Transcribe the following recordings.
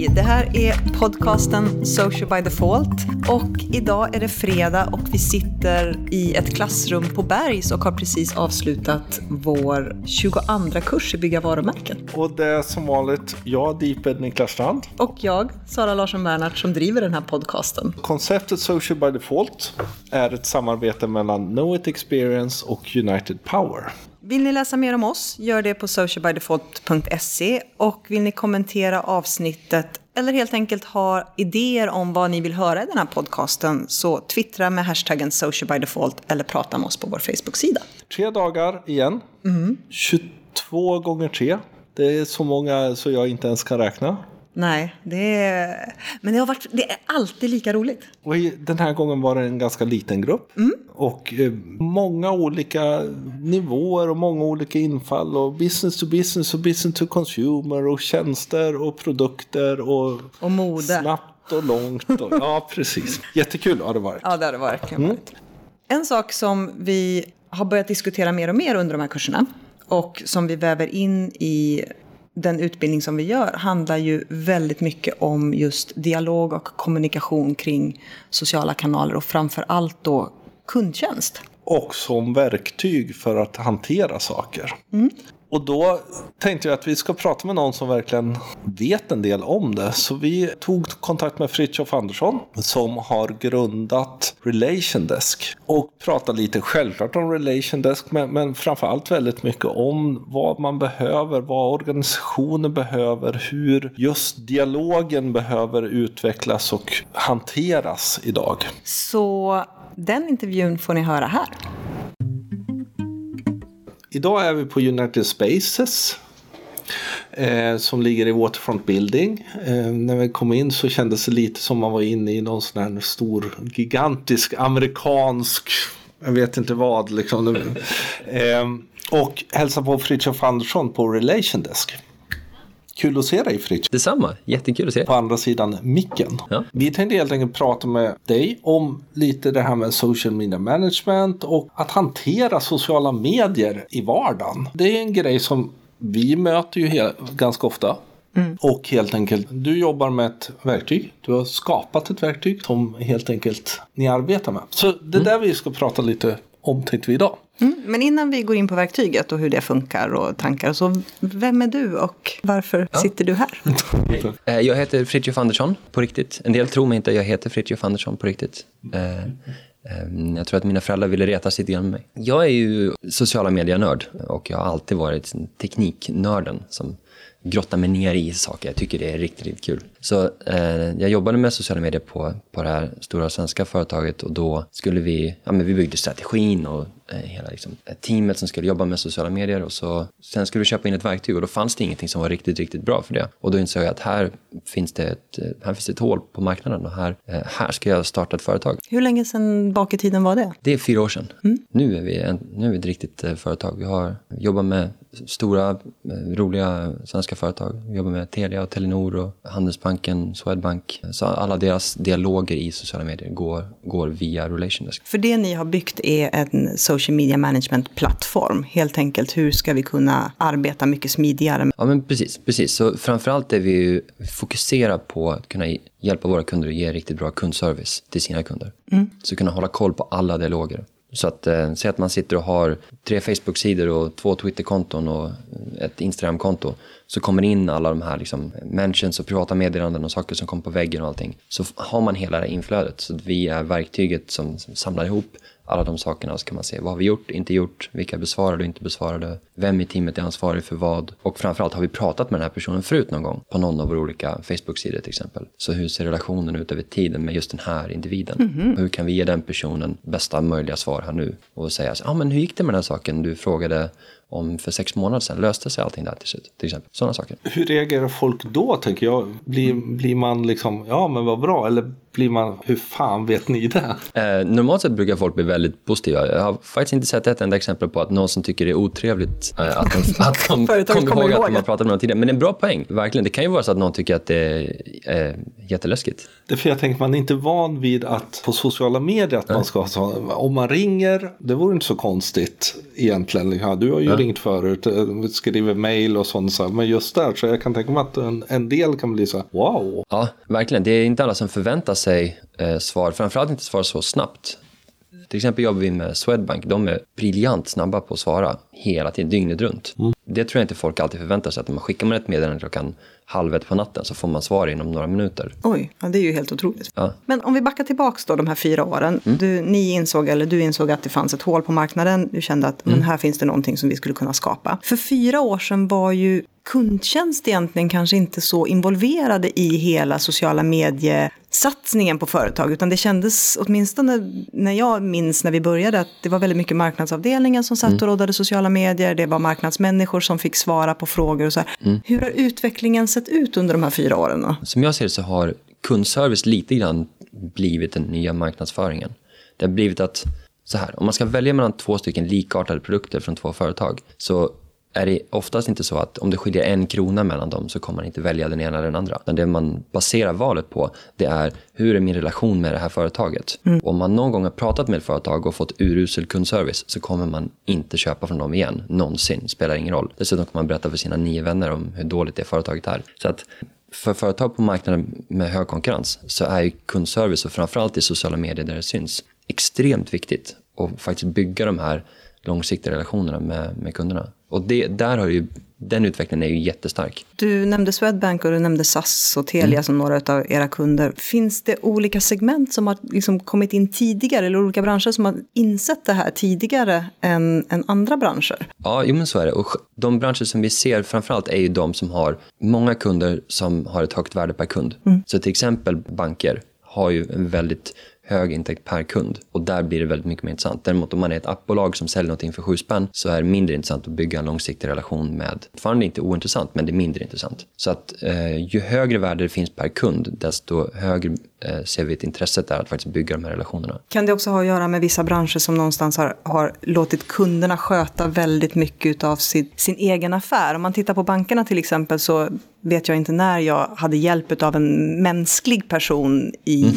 Hej! Det här är podcasten Social by Default. Och idag är det fredag och vi sitter i ett klassrum på Bergs och har precis avslutat vår 22 kurs i bygga varumärken. Och det är som vanligt jag, Deeped Niklas Strand. Och jag, Sara Larsson Bernhardt, som driver den här podcasten. Konceptet Social by Default är ett samarbete mellan Know It Experience och United Power. Vill ni läsa mer om oss, gör det på socialbydefault.se och vill ni kommentera avsnittet eller helt enkelt ha idéer om vad ni vill höra i den här podcasten så twittra med hashtaggen socialbydefault eller prata med oss på vår Facebook-sida. Tre dagar igen. Mm. 22 gånger tre. Det är så många så jag inte ens kan räkna. Nej, det är... men det, har varit, det är alltid lika roligt. Och den här gången var det en ganska liten grupp. Mm. Och eh, många olika nivåer och många olika infall. Och business to business och business to consumer och tjänster och produkter. Och, och mode. Snabbt och långt. Och, ja, precis. Jättekul har det varit. Ja, det har det verkligen mm. varit. En sak som vi har börjat diskutera mer och mer under de här kurserna och som vi väver in i den utbildning som vi gör handlar ju väldigt mycket om just dialog och kommunikation kring sociala kanaler och framför allt då kundtjänst. Och som verktyg för att hantera saker. Mm. Och då tänkte jag att vi ska prata med någon som verkligen vet en del om det. Så vi tog kontakt med Fritjof Andersson som har grundat Relation Desk. Och pratade lite självklart om Relation Desk men, men framförallt väldigt mycket om vad man behöver, vad organisationer behöver, hur just dialogen behöver utvecklas och hanteras idag. Så den intervjun får ni höra här. Idag är vi på United Spaces. Eh, som ligger i Waterfront Building. Eh, när vi kom in så kändes det lite som man var inne i någon sån här stor gigantisk amerikansk jag vet inte vad liksom. eh, och hälsa på Fritiof Andersson på Relation Desk. Kul att se dig Fritz. Detsamma, jättekul att se dig. På andra sidan micken. Ja. Vi tänkte helt enkelt prata med dig om lite det här med social media management och att hantera sociala medier i vardagen. Det är en grej som vi möter ju ganska ofta. Mm. Och helt enkelt, du jobbar med ett verktyg. Du har skapat ett verktyg som helt enkelt ni arbetar med. Så det är mm. där vi ska prata lite om tänkte vi idag. Mm, men innan vi går in på verktyget och hur det funkar och tankar, så vem är du och varför ja. sitter du här? Eh, jag heter Fritjof Andersson på riktigt. En del tror mig inte, jag heter Fritjof Andersson på riktigt. Eh, eh, jag tror att mina föräldrar ville reta sig med mig. Jag är ju sociala medier-nörd och jag har alltid varit tekniknörden som grottar mig ner i saker. Jag tycker det är riktigt, riktigt kul. Så eh, jag jobbade med sociala medier på, på det här stora svenska företaget och då skulle vi, ja men vi byggde strategin och eh, hela liksom, teamet som skulle jobba med sociala medier och så sen skulle vi köpa in ett verktyg och då fanns det ingenting som var riktigt, riktigt bra för det. Och då insåg jag att här finns det ett, eh, här finns ett hål på marknaden och här, eh, här ska jag starta ett företag. Hur länge sedan bak i tiden var det? Det är fyra år sedan. Mm. Nu, är vi en, nu är vi ett riktigt eh, företag. Vi har jobbat med stora, roliga svenska företag. Vi jobbar med Telia och Telenor och Handelsbanken, Swedbank. Så alla deras dialoger i sociala medier går, går via Relation Desk. För det ni har byggt är en social media management-plattform. Helt enkelt, hur ska vi kunna arbeta mycket smidigare? Ja, men precis. precis. Så framförallt är vi fokuserar på att kunna hjälpa våra kunder att ge riktigt bra kundservice till sina kunder. Mm. Så kunna hålla koll på alla dialoger. Så att, eh, säg att man sitter och har tre Facebook-sidor och två Twitter-konton och ett Instagram-konto. Så kommer in alla de här liksom, mentions och privata meddelanden och saker som kommer på väggen och allting. Så har man hela det här inflödet. Så att vi är verktyget som, som samlar ihop alla de sakerna så kan man se vad har vi gjort, inte gjort, vilka besvarade och inte besvarade, vem i teamet är ansvarig för vad och framförallt har vi pratat med den här personen förut någon gång på någon av våra olika Facebook-sidor till exempel. Så hur ser relationen ut över tiden med just den här individen? Mm -hmm. Hur kan vi ge den personen bästa möjliga svar här nu och säga så, ja ah, men hur gick det med den här saken du frågade om för sex månader sedan löste sig allting där till slut. Till exempel. Sådana saker. Hur reagerar folk då tänker jag? Blir, blir man liksom, ja men vad bra, eller blir man, hur fan vet ni det? Eh, normalt sett brukar folk bli väldigt positiva. Jag har faktiskt inte sett ett enda exempel på att någon som tycker det är otrevligt eh, att de, att de kommer ihåg att de har pratat med någon tidigare. Men det är en bra poäng, verkligen. Det kan ju vara så att någon tycker att det är eh, jätteläskigt. Det är för jag tänker man är inte van vid att på sociala medier att man ska ha så. Om man ringer, det vore inte så konstigt egentligen. Ja, du har ju ringt förut, eh, skriver mail och sånt. Så. Men just där så jag kan tänka mig att en, en del kan bli så här, wow. Ja, verkligen. Det är inte alla som förväntar sig eh, svar, framförallt inte svar så snabbt. Till exempel jobbar vi med Swedbank. De är briljant snabba på att svara hela tiden, dygnet runt. Det tror jag inte folk alltid förväntar sig. Att man skickar man ett meddelande klockan halv ett på natten så får man svar inom några minuter. Oj, ja, det är ju helt otroligt. Ja. Men om vi backar tillbaks då de här fyra åren. Du, ni insåg, eller du insåg att det fanns ett hål på marknaden. Du kände att men här finns det någonting som vi skulle kunna skapa. För fyra år sedan var ju kundtjänst egentligen kanske inte så involverade i hela sociala mediesatsningen på företag. Utan det kändes, åtminstone när jag minns när vi började, att det var väldigt mycket marknadsavdelningen som satt och råddade sociala medier. Det var marknadsmänniskor som fick svara på frågor och så här. Hur har utvecklingen sett ut under de här fyra åren då? Som jag ser det så har kundservice lite grann blivit den nya marknadsföringen. Det har blivit att, så här, om man ska välja mellan två stycken likartade produkter från två företag så är det oftast inte så att om det skiljer en krona mellan dem så kommer man inte välja den ena eller den andra. Utan det man baserar valet på det är hur är min relation med det här företaget. Om man någon gång har pratat med ett företag och fått urusel kundservice så kommer man inte köpa från dem igen, någonsin. Spelar ingen roll. Dessutom kan man berätta för sina nio vänner om hur dåligt det företaget är. Så att för företag på marknaden med hög konkurrens så är kundservice och framförallt i sociala medier där det syns extremt viktigt att faktiskt bygga de här långsiktiga relationerna med, med kunderna. Och det, där har ju, den utvecklingen är ju jättestark. Du nämnde Swedbank och du nämnde SAS och Telia som några av era kunder. Finns det olika segment som har liksom kommit in tidigare eller olika branscher som har insett det här tidigare än, än andra branscher? Ja, jo, men så är det. Och de branscher som vi ser framförallt är ju de som har många kunder som har ett högt värde per kund. Så till exempel banker har ju en väldigt hög intäkt per kund och där blir det väldigt mycket mer intressant. Däremot om man är ett appbolag som säljer någonting för sju spänn så är det mindre intressant att bygga en långsiktig relation med. Fortfarande inte ointressant, men det är mindre intressant. Så att eh, ju högre värde det finns per kund, desto högre ser vi ett intresse där att faktiskt bygga de här relationerna. Kan det också ha att göra med vissa branscher som någonstans har, har låtit kunderna sköta väldigt mycket av sin, sin egen affär? Om man tittar på bankerna till exempel så vet jag inte när jag hade hjälp av en mänsklig person i, mm.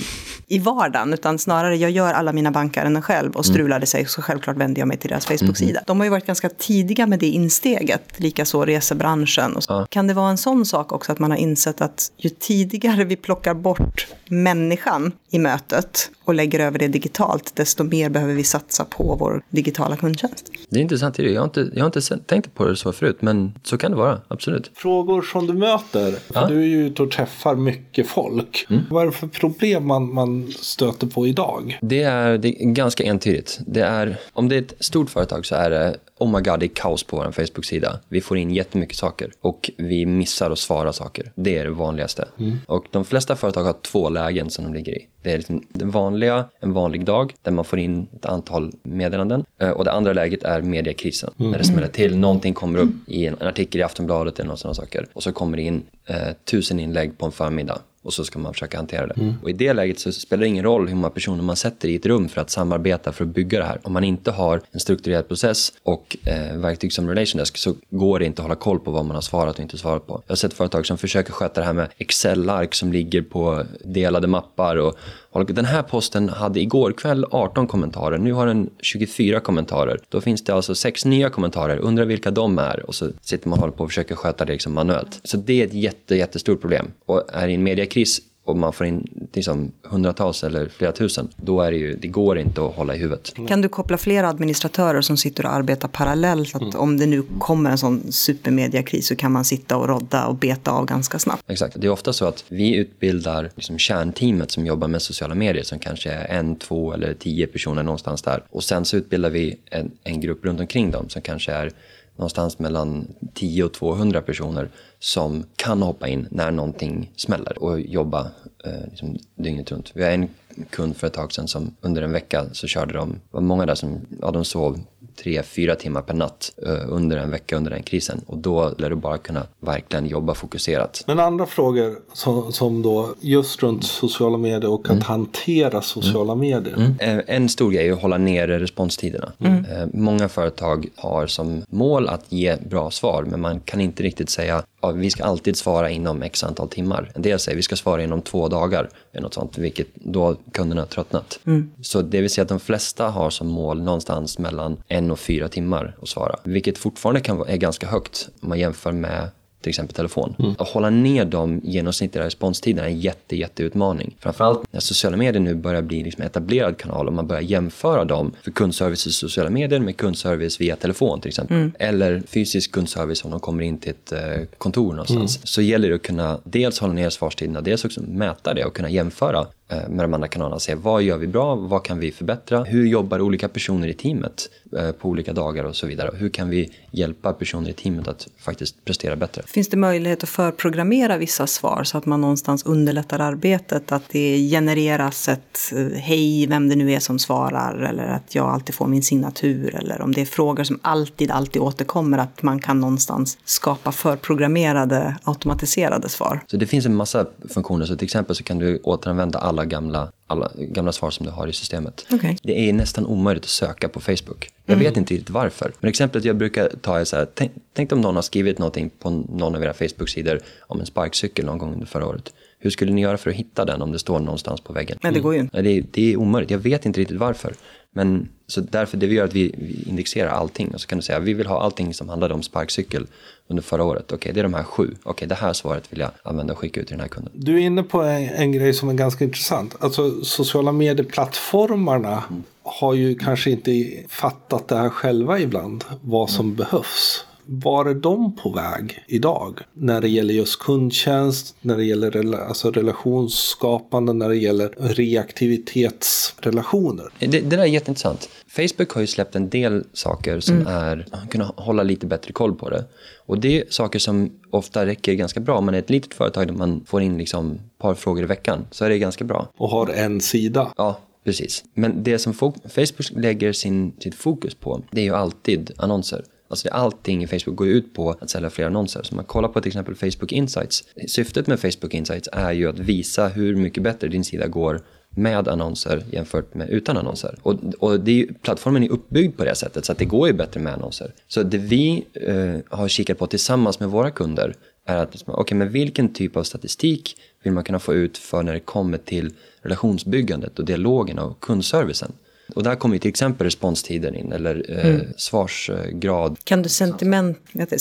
i vardagen. Utan snarare, jag gör alla mina bankärenden själv och strular det sig så självklart vänder jag mig till deras Facebook-sida. Mm. De har ju varit ganska tidiga med det insteget, likaså resebranschen. Ja. Kan det vara en sån sak också att man har insett att ju tidigare vi plockar bort människan i mötet och lägger över det digitalt, desto mer behöver vi satsa på vår digitala kundtjänst. Det är intressant. Jag har inte, jag har inte tänkt på det så förut, men så kan det vara. Absolut. Frågor som du möter, Ja. du är ju ute och träffar mycket folk. Vad är det för problem man, man stöter på idag? Det är, det är ganska entydigt. Det är, om det är ett stort företag så är det oh my god, det är kaos på vår Facebook-sida. Vi får in jättemycket saker och vi missar att svara saker. Det är det vanligaste. Och de flesta företag har två lägen som de ligger i. Det är liksom det vanliga, en vanlig dag där man får in ett antal meddelanden. Eh, Och det andra läget är mediekrisen. När det smäller till, någonting kommer upp i en, en artikel i Aftonbladet eller något sådana saker. Och så kommer det in eh, tusen inlägg på en förmiddag och så ska man försöka hantera det. Och i det läget så spelar det ingen roll hur många personer man sätter i ett rum för att samarbeta för att bygga det här. Om man inte har en strukturerad process och eh, verktyg som Relation Desk så går det inte att hålla koll på vad man har svarat och inte svarat på. Jag har sett företag som försöker sköta det här med Excel-ark som ligger på delade mappar och och den här posten hade igår kväll 18 kommentarer, nu har den 24 kommentarer. Då finns det alltså sex nya kommentarer, undrar vilka de är och så sitter man och håller på och försöker sköta det liksom manuellt. Så det är ett jätte, jättestort problem. Och är i en mediekris och man får in liksom hundratals eller flera tusen, då är det ju, det går inte att hålla i huvudet. Kan du koppla flera administratörer som sitter och arbetar parallellt? Att om det nu kommer en sån supermediakris så kan man sitta och rodda och beta av ganska snabbt. Exakt. Det är ofta så att vi utbildar liksom kärnteamet som jobbar med sociala medier som kanske är en, två eller tio personer någonstans där. Och sen så utbildar vi en, en grupp runt omkring dem som kanske är någonstans mellan 10 och 200 personer som kan hoppa in när någonting smäller och jobba eh, liksom dygnet runt. Vi har en kund för ett tag sedan som under en vecka så körde de, det var många där som, ja de sov tre, fyra timmar per natt eh, under en vecka under den krisen. Och då lär du bara kunna verkligen jobba fokuserat. Men andra frågor som, som då just runt sociala medier och att hantera sociala medier. Eh, En stor grej är att hålla nere responstiderna. Eh, Många företag har som mål att ge bra svar men man kan inte riktigt säga ja, vi ska alltid svara inom x antal timmar. En del säger vi ska svara inom två dagar, eller något sånt, vilket då kunderna har tröttnat. Så det vill säga att de flesta har som mål någonstans mellan en och fyra timmar att svara, vilket fortfarande kan vara, är ganska högt om man jämför med till exempel telefon. Att hålla ner de genomsnittliga responstiderna är en jätte, jätteutmaning. Framförallt när sociala medier nu börjar bli liksom en etablerad kanal och man börjar jämföra dem för kundservice i sociala medier med kundservice via telefon till exempel. Eller fysisk kundservice om de kommer in till ett eh, kontor någonstans. Så gäller det att kunna dels hålla ner svarstiderna, dels också mäta det och kunna jämföra med de andra kanalerna. Se vad gör vi bra, vad kan vi förbättra, hur jobbar olika personer i teamet eh, på olika dagar och så vidare. Hur kan vi hjälpa personer i teamet att faktiskt prestera bättre? Finns det möjlighet att förprogrammera vissa svar så att man någonstans underlättar arbetet? Att det genereras ett eh, hej, vem det nu är som svarar eller att jag alltid får min signatur eller om det är frågor som alltid, alltid återkommer att man kan någonstans skapa förprogrammerade, automatiserade svar. Så det finns en massa funktioner. Så till exempel så kan du återanvända alla gamla, alla gamla svar som du har i systemet. Okej. Det är nästan omöjligt att söka på Facebook. Jag vet inte riktigt varför. Men exemplet jag brukar ta är så här, tänk, tänk om någon har skrivit någonting på någon av era Facebook-sidor om en sparkcykel någon gång under förra året. Hur skulle ni göra för att hitta den om det står någonstans på väggen? Men det går ju inte. Nej, det, är, det är omöjligt. Jag vet inte riktigt varför. Men så därför det vi gör är att vi, vi indexerar allting och så kan du säga vi vill ha allting som handlade om sparkcykel under förra året. Okej, det är de här sju. Okej, det här svaret vill jag använda och skicka ut till den här kunden. Du är inne på en, en grej som är ganska intressant. Alltså sociala medieplattformarna har ju kanske inte fattat det här själva ibland. Vad som behövs. Var är de på väg idag? När det gäller just kundtjänst, när det gäller rela- alltså relationsskapande, när det gäller reaktivitetsrelationer. Det, det där är jätteintressant. Facebook har ju släppt en del saker som är, kunna hålla lite bättre koll på det. Och det är saker som ofta räcker ganska bra. Om man är ett litet företag där man får in liksom ett par frågor i veckan så är det ganska bra. Och har en sida. Ja, precis. Men det som Facebook lägger sin, sitt fokus på, det är ju alltid annonser. Alltså allting i Facebook går ju ut på att sälja fler annonser. Så om man kollar på till exempel Facebook Insights. Syftet med Facebook Insights är ju att visa hur mycket bättre din sida går med annonser jämfört med utan annonser. Och, och det är ju, plattformen är uppbyggd på det sättet så att det går ju bättre med annonser. Så det vi eh, har kikat på tillsammans med våra kunder är att, liksom, men vilken typ av statistik vill man kunna få ut för när det kommer till relationsbyggandet och dialogen och kundservicen? Och där kommer ju till exempel responstider in eller eh, svarsgrad. Kan du sentiment, vet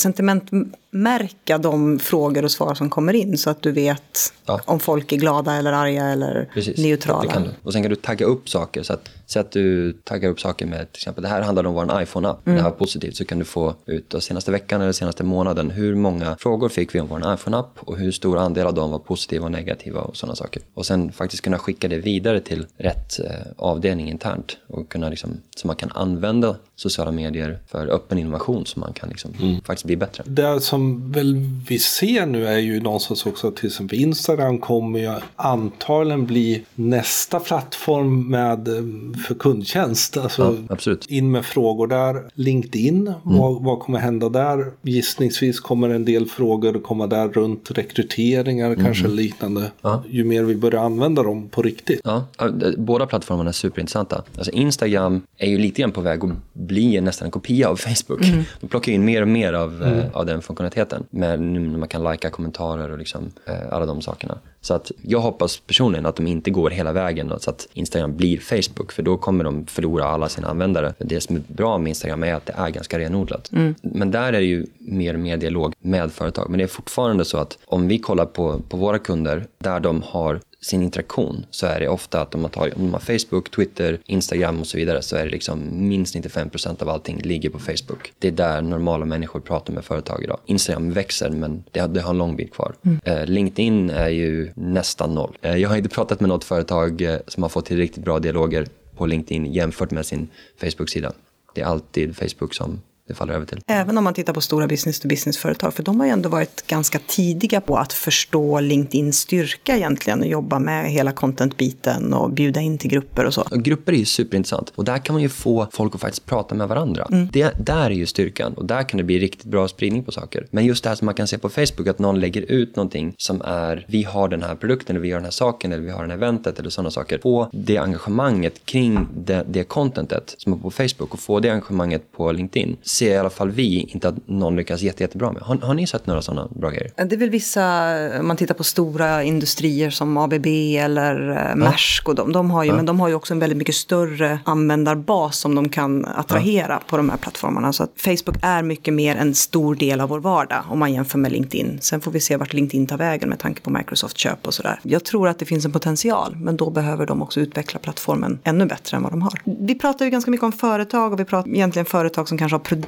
sentimentmärka de frågor och svar som kommer in så att du vet Ja. om folk är glada eller arga eller Precis, neutrala? Och sen kan du tagga upp saker. Så att, säg att du taggar upp saker med till exempel det här handlar om vår iPhone-app. Det här var positivt. Så kan du få ut då, senaste veckan eller senaste månaden hur många frågor fick vi om vår iPhone-app och hur stor andel av dem var positiva och negativa och sådana saker. Och sen faktiskt kunna skicka det vidare till rätt eh, avdelning internt och kunna liksom, så man kan använda sociala medier för öppen innovation så man kan liksom faktiskt bli bättre. Det som väl vi ser nu är ju någonstans också att till exempel Instagram kommer ju antagligen bli nästa plattform med, eh, för kundtjänst. Alltså Ja, absolut. in med frågor där. LinkedIn, vad, vad kommer hända där? Gissningsvis kommer en del frågor komma där runt rekryteringar, kanske liknande. Ja. Ju mer vi börjar använda dem på riktigt. Ja, båda plattformarna är superintressanta. Alltså Instagram är ju lite grann på väg att bli nästan en kopia av Facebook. De plockar in mer och mer av, eh, av den funktionaliteten. Med nu när man kan lajka kommentarer och liksom, eh, alla de sakerna. Så att jag hoppas personligen att de inte går hela vägen då, så att Instagram blir Facebook. För då kommer de förlora alla sina användare. Det som är bra med Instagram är att det är ganska renodlat. Men där är det ju mer och mer dialog med företag. Men det är fortfarande så att om vi kollar på, på våra kunder där de har sin interaktion så är det ofta att om man, tar, om man har Facebook, Twitter, Instagram och så vidare så är det liksom minst 95% av allting ligger på Facebook. Det är där normala människor pratar med företag idag. Instagram växer men det har, det har en lång bit kvar. Eh, LinkedIn är ju nästan noll. Eh, jag har inte pratat med något företag eh, som har fått till riktigt bra dialoger på LinkedIn jämfört med sin Facebook-sida. Det är alltid Facebook som det faller över till. Även om man tittar på stora business-to-business-företag, för de har ju ändå varit ganska tidiga på att förstå LinkedIns styrka egentligen och jobba med hela content-biten och bjuda in till grupper och så. Och grupper är ju superintressant och där kan man ju få folk att faktiskt prata med varandra. Mm. Det, där är ju styrkan och där kan det bli riktigt bra spridning på saker. Men just det här som man kan se på Facebook, att någon lägger ut någonting som är vi har den här produkten eller vi har den här saken eller vi har det här eventet eller sådana saker. Få det engagemanget kring det, det contentet som är på Facebook och få det engagemanget på LinkedIn ser i alla fall vi inte att någon lyckas jätte, jättebra med. Har, har ni sett några sådana bra grejer? Det är väl vissa, om man tittar på stora industrier som ABB eller eh, Maersk och de, de har ju, ja. men de har ju också en väldigt mycket större användarbas som de kan attrahera ja. på de här plattformarna. Så att Facebook är mycket mer en stor del av vår vardag om man jämför med LinkedIn. Sen får vi se vart LinkedIn tar vägen med tanke på Microsoft köp och sådär. Jag tror att det finns en potential, men då behöver de också utveckla plattformen ännu bättre än vad de har. Vi pratar ju ganska mycket om företag och vi pratar egentligen företag som kanske har produkter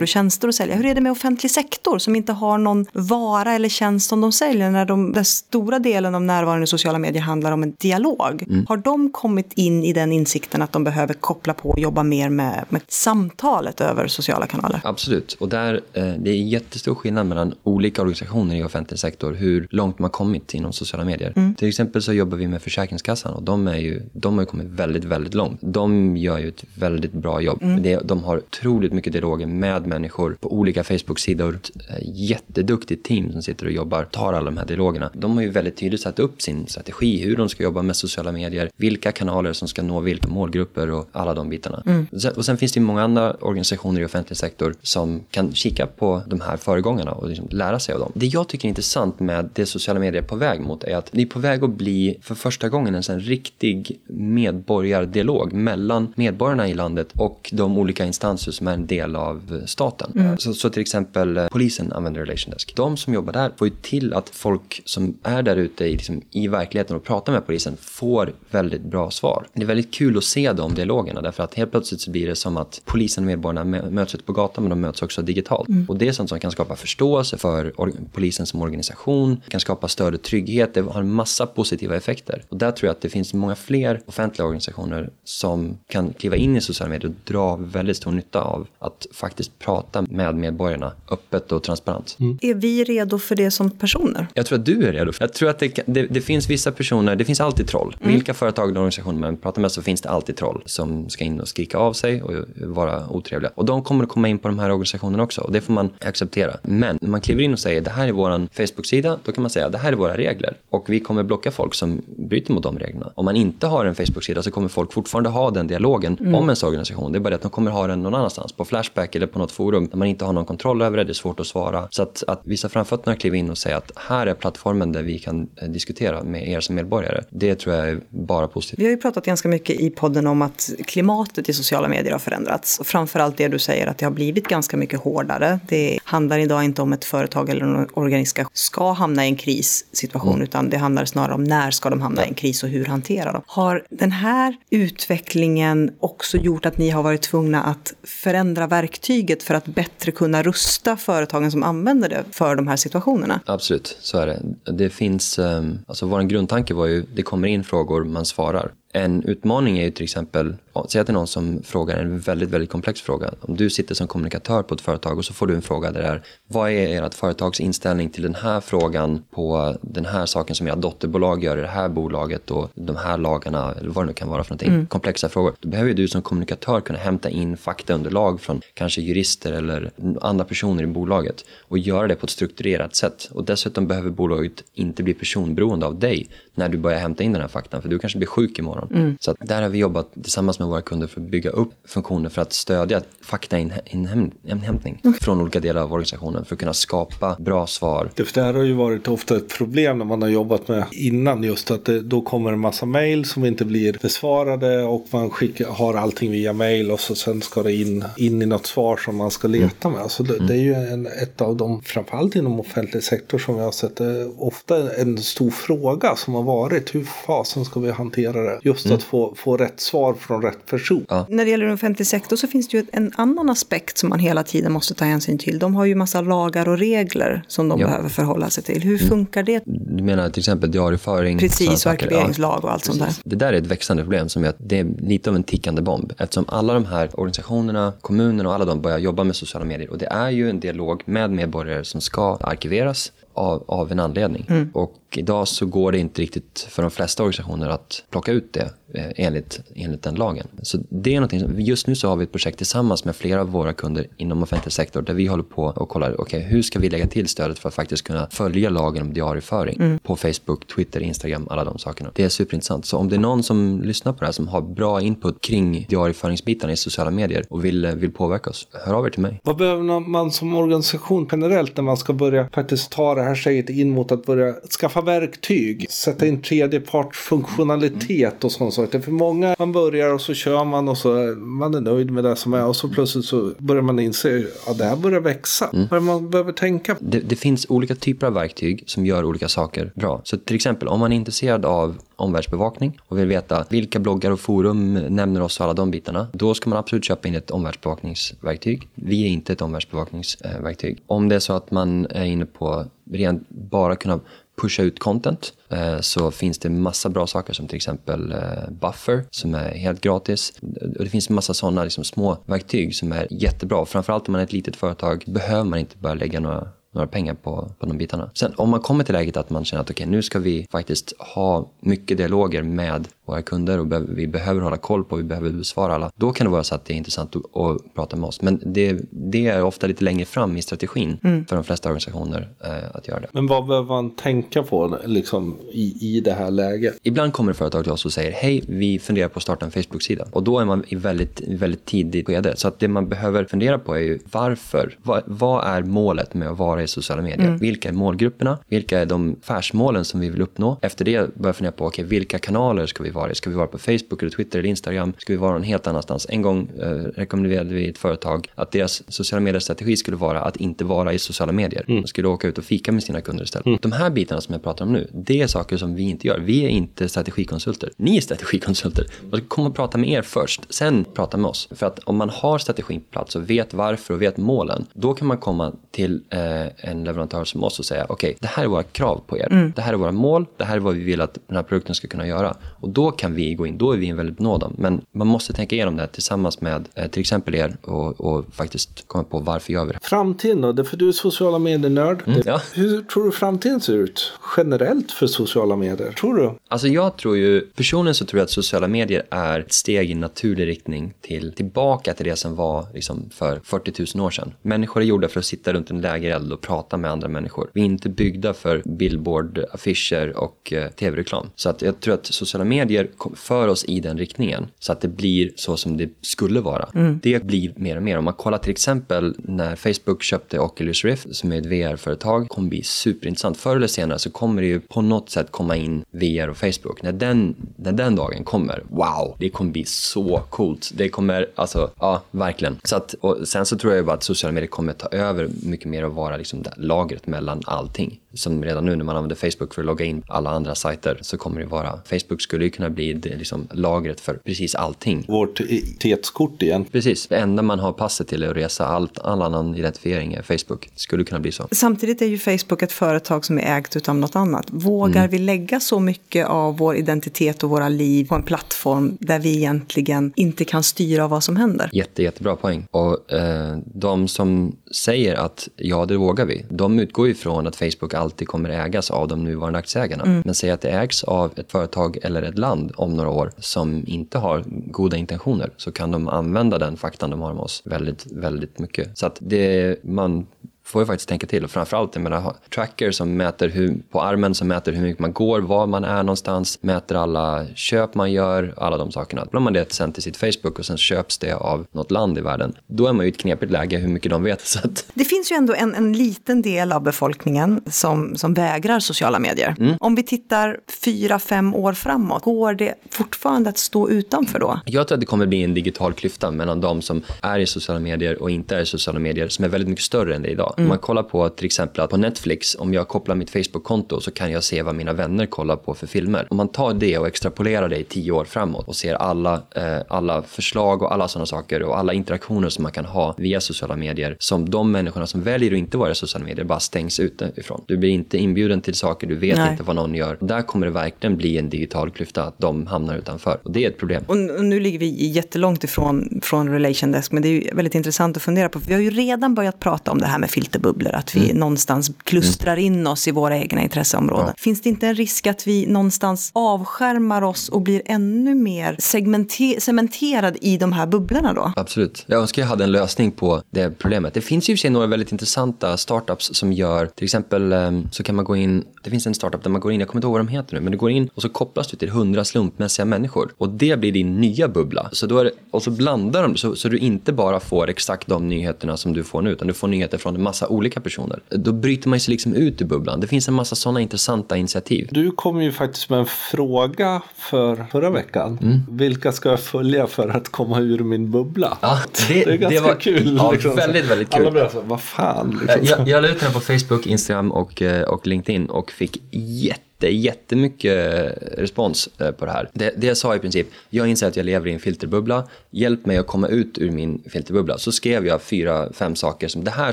och tjänster att sälja. Hur är det med offentlig sektor som inte har någon vara eller tjänst som de säljer när de, den stora delen av närvaron i sociala medier handlar om en dialog? Mm. Har de kommit in i den insikten att de behöver koppla på och jobba mer med, med samtalet över sociala kanaler? Absolut, och där, eh, det är jättestor skillnad mellan olika organisationer i offentlig sektor, hur långt man kommit inom sociala medier. Mm. Till exempel så jobbar vi med Försäkringskassan och de, är ju, de har ju kommit väldigt, väldigt långt. De gör ju ett väldigt bra jobb. Mm. de har otroligt mycket dialoger med människor på olika Facebook-sidor. Jätteduktigt team som sitter och jobbar, tar alla de här dialogerna. De har ju väldigt tydligt satt upp sin strategi, hur de ska jobba med sociala medier, vilka kanaler som ska nå vilka målgrupper och alla de bitarna. Mm. Och sen finns det ju många andra organisationer i offentlig sektor som kan kika på de här föregångarna och liksom lära sig av dem. Det jag tycker är intressant med det sociala medier är på väg mot är att det är på väg att bli för första gången en sån riktig medborgardialog mellan medborgarna i landet och de olika instanser som är en del av staten. Mm. Så, så, till exempel eh, polisen använder Relation Desk. De som jobbar där får ju till att folk som är där ute i, liksom, i verkligheten och pratar med polisen får väldigt bra svar. Det är väldigt kul att se de dialogerna därför att helt plötsligt så blir det som att polisen och medborgarna möts ute på gatan men de möts också digitalt. Mm. Och det är sånt som kan skapa förståelse för polisen som organisation, kan skapa större trygghet, det har en massa positiva effekter. Och där tror jag att det finns många fler offentliga organisationer som kan kliva in i sociala medier och dra väldigt stor nytta av att faktiskt prata med medborgarna öppet och transparent. Mm. Är vi redo för det som personer? Jag tror att du är redo. Jag tror att det, det, det finns vissa personer, det finns alltid troll. Mm. Vilka företag och organisationer man pratar med så finns det alltid troll som ska in och skrika av sig och vara otrevliga. Och de kommer att komma in på de här organisationerna också och det får man acceptera. Men när man kliver in och säger det här är vår Facebook-sida, då kan man säga det här är våra regler och vi kommer blocka folk som bryter mot de reglerna. Om man inte har en Facebook-sida så kommer folk fortfarande ha den dialogen mm. om ens organisation. Det är bara det att de kommer ha den någon annanstans, på Flashback eller på något forum där man inte har någon kontroll över det, det är svårt att svara. Så att, att visa framfötterna kliva in och säga att här är plattformen där vi kan eh, diskutera med er som medborgare. Det tror jag är bara positivt. Vi har ju pratat ganska mycket i podden om att klimatet i sociala medier har förändrats. Framförallt det du säger att det har blivit ganska mycket hårdare. Det handlar idag inte om ett företag eller en organisation ska hamna i en krissituation mm. utan det handlar snarare om när ska de hamna i en kris och hur hanterar de. Har den här utvecklingen också gjort att ni har varit tvungna att förändra verktyget för att bättre kunna rusta företagen som använder det för de här situationerna? Absolut, så är det. Det finns, ehm, alltså vår grundtanke var ju, det kommer in frågor, man svarar. En utmaning är ju till exempel, säg att det är någon som frågar en väldigt, väldigt komplex fråga. Om du sitter som kommunikatör på ett företag och så får du en fråga där det är, vad är ert företags inställning till den här frågan på den här saken som ert dotterbolag gör i det här bolaget och de här lagarna eller vad det nu kan vara för någonting. Mm. Komplexa frågor. Då behöver du som kommunikatör kunna hämta in faktaunderlag från kanske jurister eller andra personer i bolaget och göra det på ett strukturerat sätt. Och dessutom behöver bolaget inte bli personberoende av dig när du börjar hämta in den här faktan för du kanske blir sjuk imorgon Mm. Så där har vi jobbat tillsammans med våra kunder för att bygga upp funktioner för att stödja faktainhämtning mm. från olika delar av organisationen för att kunna skapa bra svar. Det här har ju varit ofta ett problem när man har jobbat med innan just att det, då kommer en massa mejl som inte blir besvarade och man skickar, har allting via mejl och så sen ska det in, in i något svar som man ska leta med. Alltså det, mm. det är ju en, ett av de, framförallt inom offentlig sektor som vi har sett, ofta en stor fråga som har varit hur fasen ska vi hantera det? Just att få, få rätt svar från rätt person. När det gäller offentlig sektor så finns det ju en annan aspekt som man hela tiden måste ta hänsyn till. De har ju massa lagar och regler som de Ja. behöver förhålla sig till. Hur funkar det? Du menar till exempel diarieföring? Precis, och arkiveringslag och allt sånt där. Det där är ett växande problem som är att det är lite av en tickande bomb eftersom alla de här organisationerna, kommunerna och alla de börjar jobba med sociala medier och det är ju en dialog med medborgare som ska arkiveras av, av en anledning. Och idag så går det inte riktigt för de flesta organisationer att plocka ut det enligt, enligt den lagen. Så det är någonting som, just nu så har vi ett projekt tillsammans med flera av våra kunder inom offentlig sektor där vi håller på och kollar, okej hur ska vi lägga till stödet för att faktiskt kunna följa lagen om diarieföring på Facebook, Twitter, Instagram, alla de sakerna. Det är superintressant. Så om det är någon som lyssnar på det här som har bra input kring diarieföringsbitarna i sociala medier och vill, eh, vill påverka oss, hör av er till mig. Vad behöver man som organisation generellt när man ska börja faktiskt ta det här steget in mot att börja skaffa verktyg, sätta in tredjepartsfunktionalitet och sådana saker. För många, man börjar och så kör man och så man är nöjd med det som är och så plötsligt så börjar man inse att det här börjar växa. Vad är det man behöver tänka? Det, det finns olika typer av verktyg som gör olika saker bra. Så till exempel om man är intresserad av omvärldsbevakning och vill veta vilka bloggar och forum nämner oss och alla de bitarna. Då ska man absolut köpa in ett omvärldsbevakningsverktyg. Vi är inte ett omvärldsbevakningsverktyg. Om det är så att man är inne på rent bara kunna pusha ut content eh, så finns det massa bra saker som till exempel eh, Buffer som är helt gratis. Och det finns massa sådana liksom, små verktyg som är jättebra. Framförallt om man är ett litet företag behöver man inte börja lägga några några pengar på, på de bitarna. Sen om man kommer till läget att man känner att okej, nu ska vi faktiskt ha mycket dialoger med våra kunder och vi behöver hålla koll på, vi behöver besvara alla. Då kan det vara så att det är intressant att, att prata med oss. Men det, det är ofta lite längre fram i strategin för de flesta organisationer eh, att göra det. Men vad behöver man tänka på liksom, i, i det här läget? Ibland kommer företag till oss och säger hej, vi funderar på att starta en Facebook-sida. Och då är man i väldigt, väldigt tidigt skede. Så att det man behöver fundera på är ju varför? Vad, vad är målet med att vara i sociala medier? Vilka är målgrupperna? Vilka är de affärsmålen som vi vill uppnå? Efter det börjar jag fundera på okej, vilka kanaler ska vi vara i? Ska vi vara på Facebook, eller Twitter eller Instagram? Ska vi vara någon helt annanstans? En gång eh, rekommenderade vi ett företag att deras sociala medier-strategi skulle vara att inte vara i sociala medier. De skulle åka ut och fika med sina kunder istället. De här bitarna som jag pratar om nu, det är saker som vi inte gör. Vi är inte strategikonsulter. Ni är strategikonsulter. Komma och prata med er först, sen prata med oss. För att om man har strategin på plats och vet varför och vet målen, då kan man komma till eh, en leverantör som oss och säga okej, det här är våra krav på er. Det här är våra mål, det här är vad vi vill att den här produkten ska kunna göra. Och då kan vi gå in, då är vi en väldigt benådad. Men man måste tänka igenom det här tillsammans med eh, till exempel er och, och faktiskt komma på varför gör vi det. Framtiden då? För du är sociala medier-nörd. ja. Hur tror du framtiden ser ut generellt för sociala medier? Tror du? Alltså jag tror ju, personligen så tror jag att sociala medier är ett steg i naturlig riktning till, tillbaka till det som var liksom för 40 000 år sedan. Människor är gjorda för att sitta runt en lägereld och prata med andra människor. Vi är inte byggda för billboard, affischer och eh, tv-reklam. Så att jag tror att sociala medier kom- för oss i den riktningen så att det blir så som det skulle vara. Det blir mer och mer. Om man kollar till exempel när Facebook köpte Oculus Rift som är ett VR-företag kommer bli superintressant. Förr eller senare så kommer det ju på något sätt komma in VR och Facebook. När den, när den dagen kommer, wow, det kommer bli så coolt. Det kommer, alltså, ja, verkligen. Så att, och sen så tror jag bara att sociala medier kommer ta över mycket mer och vara liksom det lagret mellan allting. Som redan nu när man använder Facebook för att logga in alla andra sajter så kommer det vara, Facebook skulle ju kunna bli det, liksom lagret för precis allting. Vårt identitetskort igen. Precis, det enda man har passet till är att resa, allt, all annan identifiering är Facebook. Skulle kunna bli så. Samtidigt är ju Facebook ett företag som är ägt av något annat. Vågar vi lägga så mycket av vår identitet och våra liv på en plattform där vi egentligen inte kan styra vad som händer? Jätte, jättebra poäng. Och eh, de som säger att ja, det vågar vi, de utgår ju från att Facebook alltid kommer ägas av de nuvarande aktieägarna. Men säg att det ägs av ett företag eller ett land om några år som inte har goda intentioner så kan de använda den faktan de har med oss väldigt, väldigt mycket. Så att det, man får ju faktiskt tänka till. Och framförallt, jag menar, tracker som mäter hur, på armen som mäter hur mycket man går, var man är någonstans, mäter alla köp man gör, alla de sakerna. Då man det sen till sitt Facebook och sen köps det av något land i världen. Då är man ju i ett knepigt läge hur mycket de vet. Så att, Det finns ju ändå en, en liten del av befolkningen som, som vägrar sociala medier. Om vi tittar fyra, fem år framåt, går det fortfarande att stå utanför då? jag tror att det kommer bli en digital klyfta mellan de som är i sociala medier och inte är i sociala medier som är väldigt mycket större än det idag. Om man kollar på till exempel att på Netflix, om jag kopplar mitt Facebook-konto så kan jag se vad mina vänner kollar på för filmer. Om man tar det och extrapolerar det i tio år framåt och ser alla, eh, alla förslag och alla sådana saker och alla interaktioner som man kan ha via sociala medier som de människorna som väljer att inte vara i sociala medier bara stängs ute ifrån. Du blir inte inbjuden till saker, du vet Nej. inte vad någon gör. Där kommer det verkligen bli en digital klyfta, att de hamnar utanför. Och det är ett problem. Och nu ligger vi jättelångt ifrån från Relation Desk, men det är väldigt intressant att fundera på. För vi har ju redan börjat prata om det här med filterbubblor, att vi någonstans klustrar in oss i våra egna intresseområden. Finns det inte en risk att vi någonstans avskärmar oss och blir ännu mer segmente- cementerad i de här bubblorna då? Absolut. Jag önskar jag hade en lösning på det problemet. Det finns ju i sig några väldigt intressanta startups som gör, till exempel ehm, så kan man gå in, det finns en startup där man går in, jag kommer inte ihåg vad de heter nu, men du går in och så kopplas du till hundra slumpmässiga människor och det blir din nya bubbla. Så då det, och så blandar de så, så du inte bara får exakt de nyheterna som du får nu, utan du får nyheter från en massa olika personer. Då bryter man sig liksom ut ur bubblan. Det finns en massa sådana intressanta initiativ. Du kom ju faktiskt med en fråga för förra veckan. Mm. Vilka ska jag följa för att komma ur min bubbla? Ja, det- det är ganska det var- kul. ja, liksom. väldigt, väldigt kul. Alla börjar så, vad fan. Liksom. Jag, jag la ut den på Facebook, Instagram och, eh, och LinkedIn och fick jätte, jättemycket respons eh, på det här. Det, det jag sa i princip, jag inser att jag lever i en filterbubbla, hjälp mig att komma ut ur min filterbubbla. Så skrev jag fyra, fem saker som det här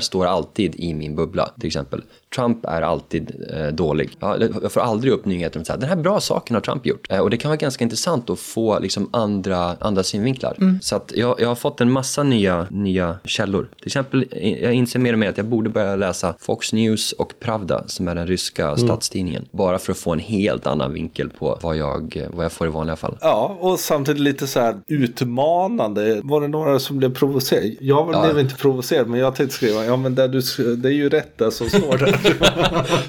står alltid i min bubbla. Till exempel, Trump är alltid eh, dålig. Ja, jag får aldrig upp nyheter om att den här bra saken har Trump gjort. Eh, och det kan vara ganska intressant att få liksom, andra, andra synvinklar. Så att jag, jag har fått en massa nya, nya källor. Till exempel, eh, jag inser mer och mer att jag borde börja läsa Fox News och Pravda, som är den ryska statstidningen. Bara för att få en helt annan vinkel på vad jag, vad jag får i vanliga fall. Ja, och samtidigt lite så här utmanande. Var det några som blev provocerade? Jag Ja. blev inte provocerad, men jag tänkte skriva, ja men det, du, det är ju rätt det som står där.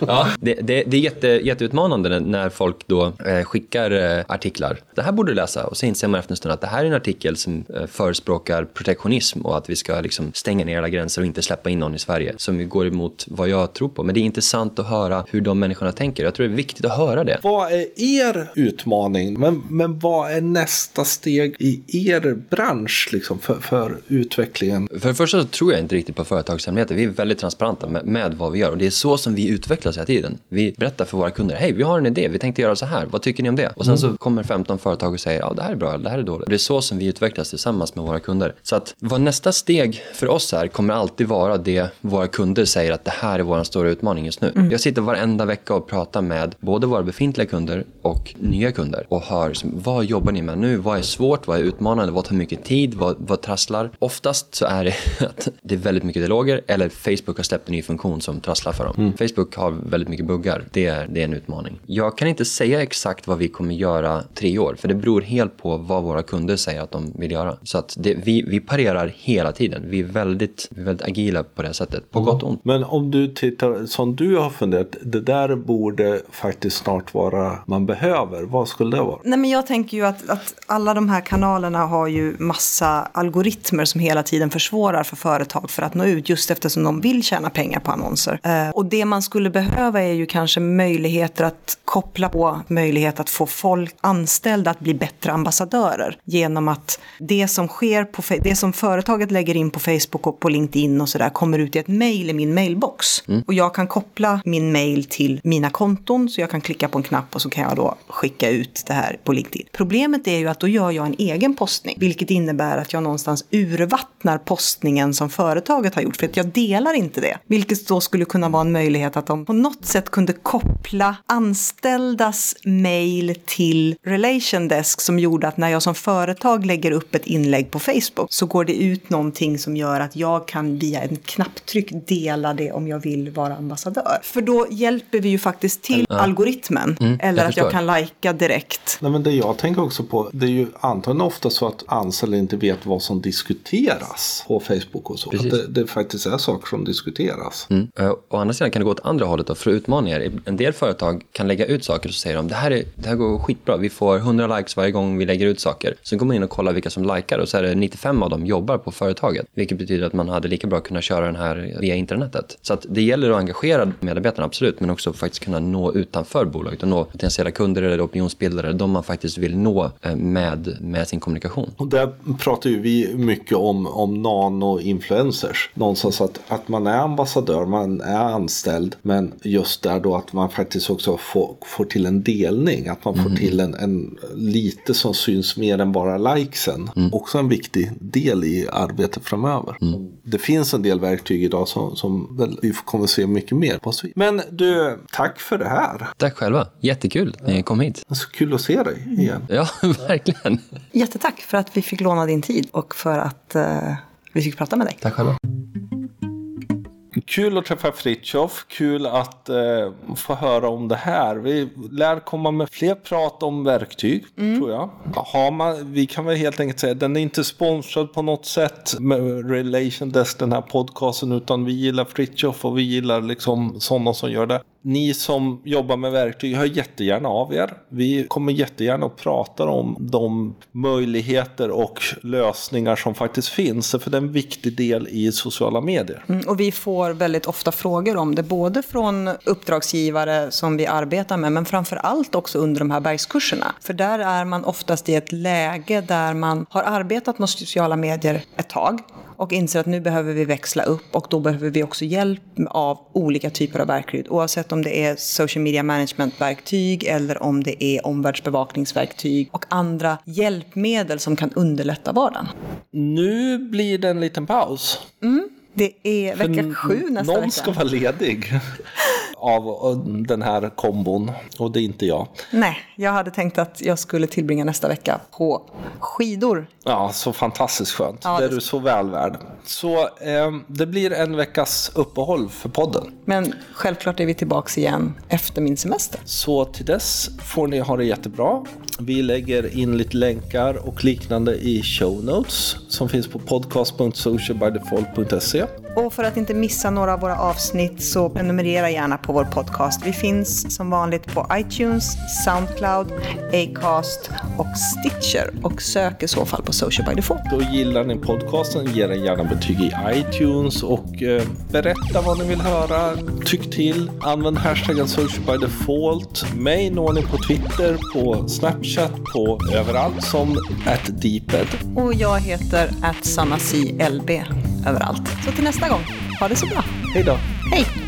Ja, det, det, det är jätte, jätteutmanande när- folk då eh, skickar eh, artiklar. Det här borde du läsa och så inser man efter en stund att det här är en artikel som eh, förespråkar protektionism och att vi ska liksom stänga ner alla gränser och inte släppa in någon i Sverige. Som går emot vad jag tror på. Men det är intressant att höra hur de människorna tänker. Jag tror det är viktigt att höra det. vad är er utmaning? Men, men vad är nästa steg i er bransch liksom, för, för utvecklingen? För det första så tror jag inte riktigt på företagshemligheter. Vi är väldigt transparenta med, med vad vi gör och det är så som vi utvecklas hela tiden. Vi berättar för våra kunder, hej vi har en idé, vi tänkte göra så här, vad tycker ni om det? Och sen så kommer 15 företag och säger, ja det här är bra, eller det här är dåligt. Det är så som vi utvecklas tillsammans med våra kunder. Så att vad nästa steg för oss är kommer alltid vara det våra kunder säger att det här är vår stora utmaning just nu. Jag sitter varenda vecka och pratar med både våra befintliga kunder och nya kunder och hör vad jobbar ni med nu? Vad är svårt? Vad är utmanande? Vad tar mycket tid? Vad, vad trasslar? Oftast så är det att det är väldigt mycket dialoger eller Facebook har släppt en ny funktion som trasslar för dem. Facebook har väldigt mycket buggar. Det är, det är en utmaning. Jag kan inte säga exakt vad vi kommer göra tre år för det beror helt på vad våra kunder säger att de vill göra. Så att det, vi, vi parerar hela tiden. Vi är väldigt, vi är väldigt agila på det sättet, på gott och ont. Men om du tittar som du har funderat, det där borde faktiskt snart vara man behöver. Vad skulle det vara? Nej, men jag tänker ju att, att alla de här kanalerna har ju massa algoritmer som hela tiden försvårar för företag för att nå ut just eftersom de vill tjäna pengar på annonser. Och det man skulle behöva är ju kanske möjligheter att koppla på möjlighet att få folk anställda att bli bättre ambassadörer genom att det som sker på det som företaget lägger in på Facebook och på LinkedIn och sådär kommer ut i ett mejl i min mailbox. Och jag kan koppla min mail till mina konton så jag kan klicka på en knapp och så kan jag då skicka ut det här på LinkedIn. Problemet är ju att då gör jag en egen postning, vilket innebär att jag någonstans urvattnar postningen som företaget har gjort, för att jag delar inte det. Vilket då skulle kunna vara en möjlighet att de på något sätt kunde koppla anställdas mail till Relation Desk som gjorde att när jag som företag lägger upp ett inlägg på Facebook så går det ut någonting som gör att jag kan via en knapptryck dela det om jag vill vara ambassadör. För då hjälper vi ju faktiskt till algoritmen. eller Mm, jag att jag kan lajka direkt. Nej, men det jag tänker också på, det är ju antagligen ofta så att anställda inte vet vad som diskuteras på Facebook och så. Precis. Att det, det faktiskt är saker som diskuteras. Mm. Eh, Å andra sidan kan det gå åt andra hållet då, för utmaningar. En del företag kan lägga ut saker och så säger de det här, är, det här går skitbra, vi får 100 likes varje gång vi lägger ut saker. Sen går man in och kollar vilka som likar och så är det 95 av dem jobbar på företaget. Vilket betyder att man hade lika bra kunnat köra den här via internetet. Så att det gäller att engagera medarbetarna, absolut, men också faktiskt kunna nå utanför bolaget och nå potentiella kunder eller opinionsbildare, de man faktiskt vill nå eh, med, med sin kommunikation. Och där pratar ju vi mycket om, om nano-influencers. Någonstans att, att man är ambassadör, man är anställd, men just där då att man faktiskt också får, får till en delning, att man får mm. till en, en lite som syns mer än bara likesen. Mm. Också en viktig del i arbetet framöver. Mm. Det finns en del verktyg idag som, som väl, vi kommer se mycket mer på. Men du, tack för det här. Tack själva. Jättekul att ni kom hit. Så kul att se dig igen. Ja, verkligen. Jättetack för att vi fick låna din tid och för att uh, vi fick prata med dig. Tack själva. Kul att träffa Fritjof, kul att eh, få höra om det här. Vi lär komma med fler prat om verktyg, mm. tror jag. Har man, vi kan väl helt enkelt säga, den är inte sponsrad på något sätt med Relation Desk, den här podcasten, utan vi gillar Fritjof och vi gillar liksom sådana som gör det ni som jobbar med verktyg, hör jättegärna av er. Vi kommer jättegärna att prata om de möjligheter och lösningar som faktiskt finns. För det är en viktig del i sociala medier. Mm, och vi får väldigt ofta frågor om det, både från uppdragsgivare som vi arbetar med, men framför allt också under de här bergskurserna. För där är man oftast i ett läge där man har arbetat med sociala medier ett tag och inser att nu behöver vi växla upp och då behöver vi också hjälp av olika typer av verktyg. Oavsett om det är social media management-verktyg eller om det är omvärldsbevakningsverktyg och andra hjälpmedel som kan underlätta vardagen. Nu blir det en liten paus. Mm. Det är vecka sju nästa vecka. Någon ska vara ledig av den här kombon och det är inte jag. Nej, jag hade tänkt att jag skulle tillbringa nästa vecka på skidor. Ja, så fantastiskt skönt. Ja, det är du så väl värd. Så eh, det blir en veckas uppehåll för podden. Men självklart är vi tillbaka igen efter min semester. Så till dess får ni ha det jättebra. Vi lägger in lite länkar och liknande i show notes som finns på podcast.socialbydefault.se. Och för att inte missa några av våra avsnitt så prenumerera gärna på vår podcast. Vi finns som vanligt på iTunes, Soundcloud, Acast och Stitcher och sök i så fall på Social by Default. Då gillar ni podcasten, ge den gärna betyg i iTunes och eh, berätta vad ni vill höra. Tyck till, använd hashtaggen Social by Default. Mig når ni på Twitter, på Snapchat, på överallt som atdeeped. Och jag heter atsanaclb överallt. Så till nästa gång, ha det så bra. Hej då. Hej.